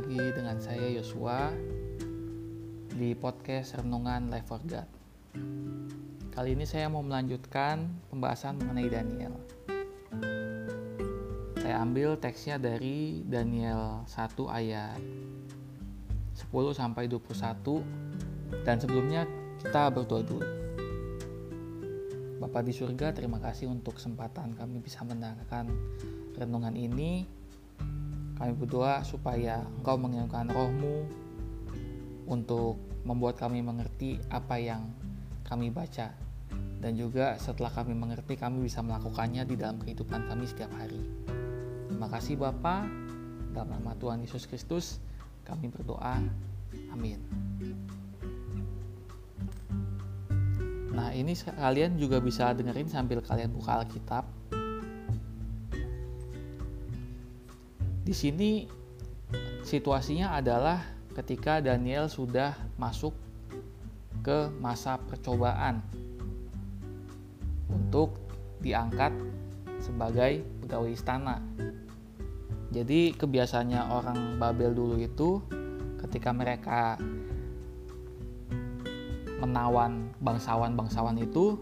lagi dengan saya Yosua di podcast Renungan Life for God. Kali ini saya mau melanjutkan pembahasan mengenai Daniel. Saya ambil teksnya dari Daniel 1 ayat 10 sampai 21 dan sebelumnya kita berdoa dulu. Bapak di surga, terima kasih untuk kesempatan kami bisa mendengarkan renungan ini kami berdoa supaya Engkau mengirimkan rohmu untuk membuat kami mengerti apa yang kami baca. Dan juga setelah kami mengerti, kami bisa melakukannya di dalam kehidupan kami setiap hari. Terima kasih Bapa, dalam nama Tuhan Yesus Kristus, kami berdoa. Amin. Nah ini kalian juga bisa dengerin sambil kalian buka Alkitab Di sini situasinya adalah ketika Daniel sudah masuk ke masa percobaan untuk diangkat sebagai pegawai istana. Jadi kebiasaannya orang Babel dulu itu ketika mereka menawan bangsawan-bangsawan itu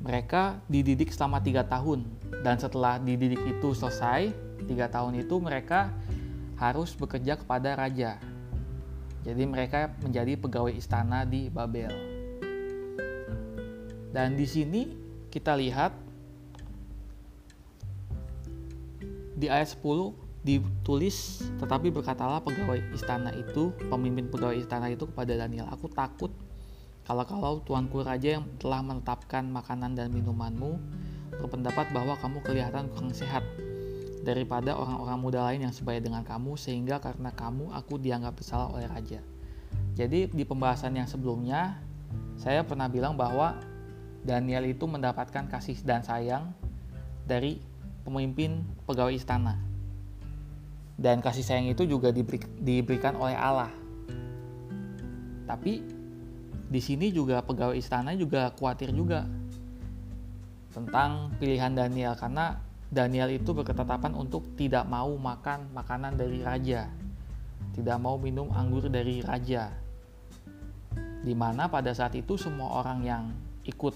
mereka dididik selama tiga tahun dan setelah dididik itu selesai tiga tahun itu mereka harus bekerja kepada raja. Jadi mereka menjadi pegawai istana di Babel. Dan di sini kita lihat di ayat 10 ditulis tetapi berkatalah pegawai istana itu pemimpin pegawai istana itu kepada Daniel aku takut kalau-kalau tuanku raja yang telah menetapkan makanan dan minumanmu berpendapat bahwa kamu kelihatan kurang sehat daripada orang-orang muda lain yang sebaya dengan kamu sehingga karena kamu aku dianggap bersalah oleh raja. Jadi di pembahasan yang sebelumnya saya pernah bilang bahwa Daniel itu mendapatkan kasih dan sayang dari pemimpin pegawai istana. Dan kasih sayang itu juga diberi, diberikan oleh Allah. Tapi di sini juga pegawai istana juga khawatir juga tentang pilihan Daniel karena Daniel itu berketetapan untuk tidak mau makan makanan dari raja, tidak mau minum anggur dari raja. Di mana pada saat itu semua orang yang ikut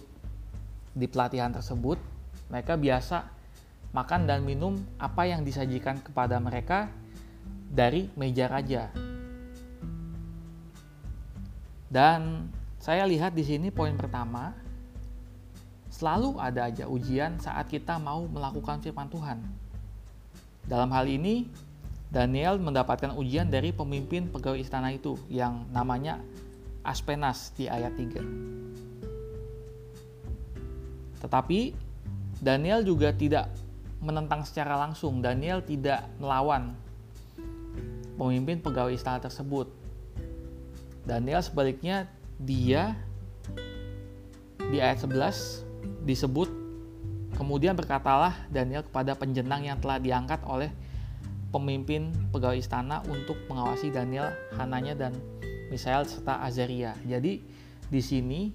di pelatihan tersebut, mereka biasa makan dan minum apa yang disajikan kepada mereka dari meja raja. Dan saya lihat di sini poin pertama, Selalu ada aja ujian saat kita mau melakukan firman Tuhan. Dalam hal ini, Daniel mendapatkan ujian dari pemimpin pegawai istana itu yang namanya Aspenas di ayat 3. Tetapi Daniel juga tidak menentang secara langsung. Daniel tidak melawan pemimpin pegawai istana tersebut. Daniel sebaliknya dia di ayat 11 disebut kemudian berkatalah Daniel kepada penjenang yang telah diangkat oleh pemimpin pegawai istana untuk mengawasi Daniel, Hananya dan Misael serta Azaria. Jadi di sini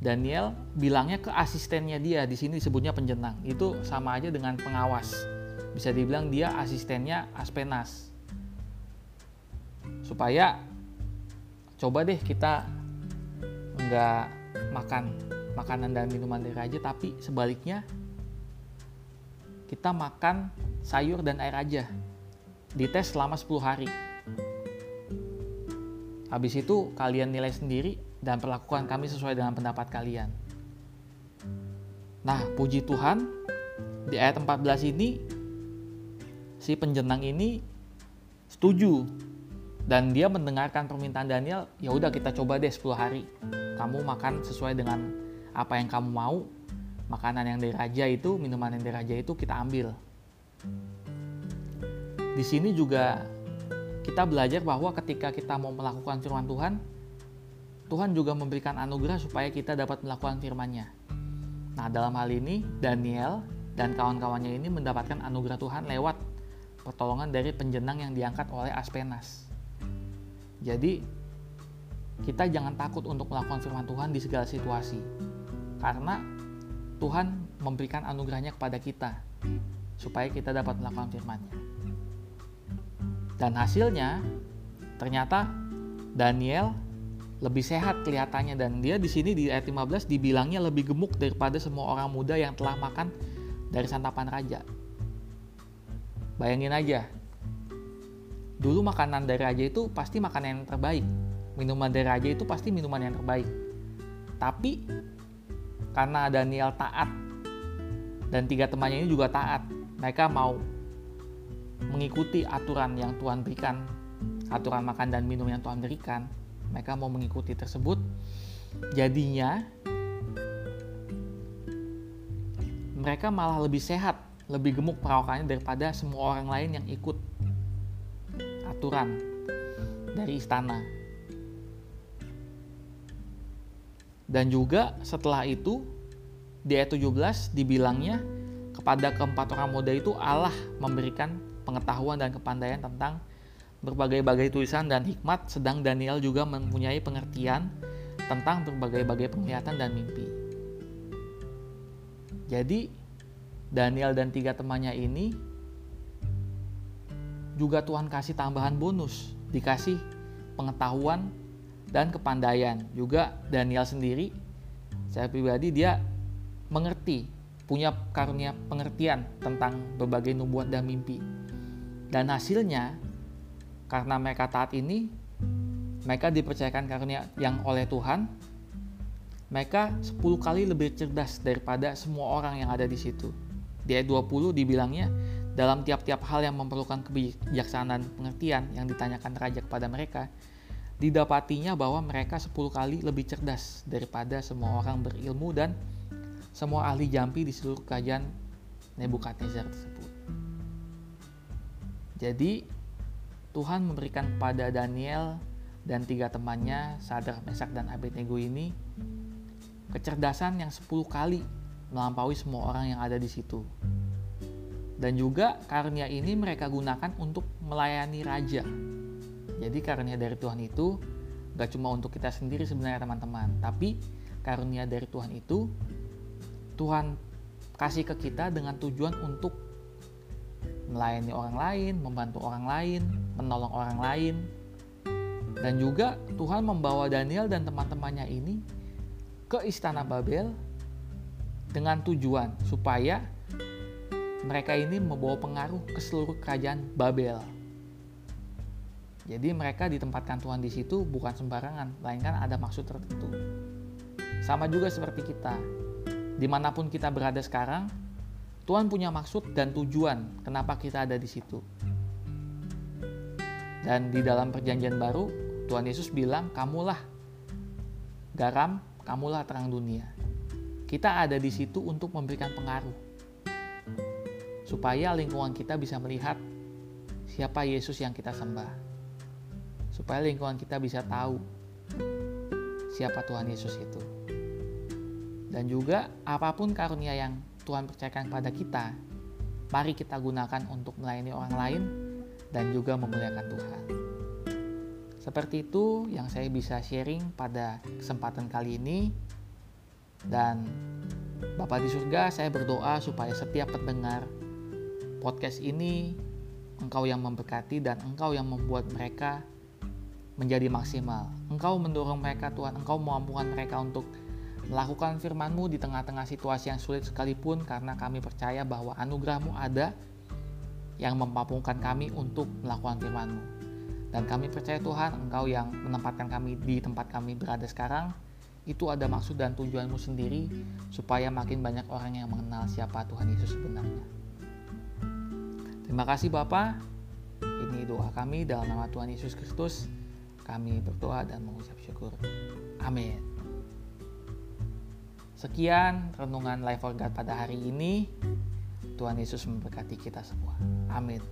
Daniel bilangnya ke asistennya dia, di sini disebutnya penjenang. Itu sama aja dengan pengawas. Bisa dibilang dia asistennya Aspenas. Supaya coba deh kita nggak makan makanan dan minuman dari raja tapi sebaliknya kita makan sayur dan air aja. Dites selama 10 hari. Habis itu kalian nilai sendiri dan perlakukan kami sesuai dengan pendapat kalian. Nah puji Tuhan di ayat 14 ini si penjenang ini setuju. Dan dia mendengarkan permintaan Daniel ya udah kita coba deh 10 hari. Kamu makan sesuai dengan apa yang kamu mau makanan yang dari raja itu minuman yang dari raja itu kita ambil di sini juga kita belajar bahwa ketika kita mau melakukan firman Tuhan Tuhan juga memberikan anugerah supaya kita dapat melakukan firman-Nya. Nah, dalam hal ini Daniel dan kawan-kawannya ini mendapatkan anugerah Tuhan lewat pertolongan dari penjenang yang diangkat oleh Aspenas. Jadi, kita jangan takut untuk melakukan firman Tuhan di segala situasi karena Tuhan memberikan anugerahnya kepada kita supaya kita dapat melakukan firman-Nya. Dan hasilnya ternyata Daniel lebih sehat kelihatannya dan dia di sini di ayat 15 dibilangnya lebih gemuk daripada semua orang muda yang telah makan dari santapan raja. Bayangin aja. Dulu makanan dari raja itu pasti makanan yang terbaik. Minuman dari raja itu pasti minuman yang terbaik. Tapi karena Daniel taat. Dan tiga temannya ini juga taat, mereka mau mengikuti aturan yang Tuhan berikan, aturan makan dan minum yang Tuhan berikan, mereka mau mengikuti tersebut. Jadinya mereka malah lebih sehat lebih gemuk perawakannya daripada semua orang lain yang ikut aturan dari istana dan juga setelah itu di ayat 17 dibilangnya kepada keempat orang muda itu Allah memberikan pengetahuan dan kepandaian tentang berbagai-bagai tulisan dan hikmat, sedang Daniel juga mempunyai pengertian tentang berbagai-bagai penglihatan dan mimpi. Jadi, Daniel dan tiga temannya ini juga Tuhan kasih tambahan bonus, dikasih pengetahuan dan kepandaian. Juga Daniel sendiri, saya pribadi dia mengerti, punya karunia pengertian tentang berbagai nubuat dan mimpi. Dan hasilnya karena mereka taat ini, mereka dipercayakan karunia yang oleh Tuhan. Mereka 10 kali lebih cerdas daripada semua orang yang ada di situ. Di ayat 20 dibilangnya, dalam tiap-tiap hal yang memerlukan kebijaksanaan pengertian yang ditanyakan raja kepada mereka, didapatinya bahwa mereka 10 kali lebih cerdas daripada semua orang berilmu dan semua ahli jampi di seluruh kerajaan Nebukadnezar tersebut. Jadi Tuhan memberikan pada Daniel dan tiga temannya, Sadar, Mesak, dan Abednego ini, kecerdasan yang 10 kali melampaui semua orang yang ada di situ. Dan juga karunia ini mereka gunakan untuk melayani raja. Jadi karunia dari Tuhan itu gak cuma untuk kita sendiri sebenarnya teman-teman, tapi karunia dari Tuhan itu Tuhan kasih ke kita dengan tujuan untuk melayani orang lain, membantu orang lain, menolong orang lain. Dan juga Tuhan membawa Daniel dan teman-temannya ini ke istana Babel dengan tujuan supaya mereka ini membawa pengaruh ke seluruh kerajaan Babel. Jadi mereka ditempatkan Tuhan di situ bukan sembarangan, melainkan ada maksud tertentu. Sama juga seperti kita, di mana pun kita berada sekarang, Tuhan punya maksud dan tujuan kenapa kita ada di situ. Dan di dalam perjanjian baru, Tuhan Yesus bilang, "Kamulah garam, kamulah terang dunia." Kita ada di situ untuk memberikan pengaruh. Supaya lingkungan kita bisa melihat siapa Yesus yang kita sembah. Supaya lingkungan kita bisa tahu siapa Tuhan Yesus itu. Dan juga apa pun karunia yang Tuhan percayakan kepada kita, mari kita gunakan untuk melayani orang lain dan juga memuliakan Tuhan. Seperti itu yang saya bisa sharing pada kesempatan kali ini. Dan Bapak di surga, saya berdoa supaya setiap pendengar podcast ini Engkau yang memberkati dan Engkau yang membuat mereka menjadi maksimal. Engkau mendorong mereka Tuhan, Engkau memampukan mereka untuk melakukan firman-Mu di tengah-tengah situasi yang sulit sekalipun karena kami percaya bahwa anugerah-Mu ada yang memampukan kami untuk melakukan firman-Mu. Dan kami percaya Tuhan, Engkau yang menempatkan kami di tempat kami berada sekarang, itu ada maksud dan tujuanmu sendiri supaya makin banyak orang yang mengenal siapa Tuhan Yesus sebenarnya. Terima kasih Bapak. Ini doa kami dalam nama Tuhan Yesus Kristus. Kami berdoa dan mengucap syukur. Amin. Sekian renungan Life for God pada hari ini. Tuhan Yesus memberkati kita semua. Amin.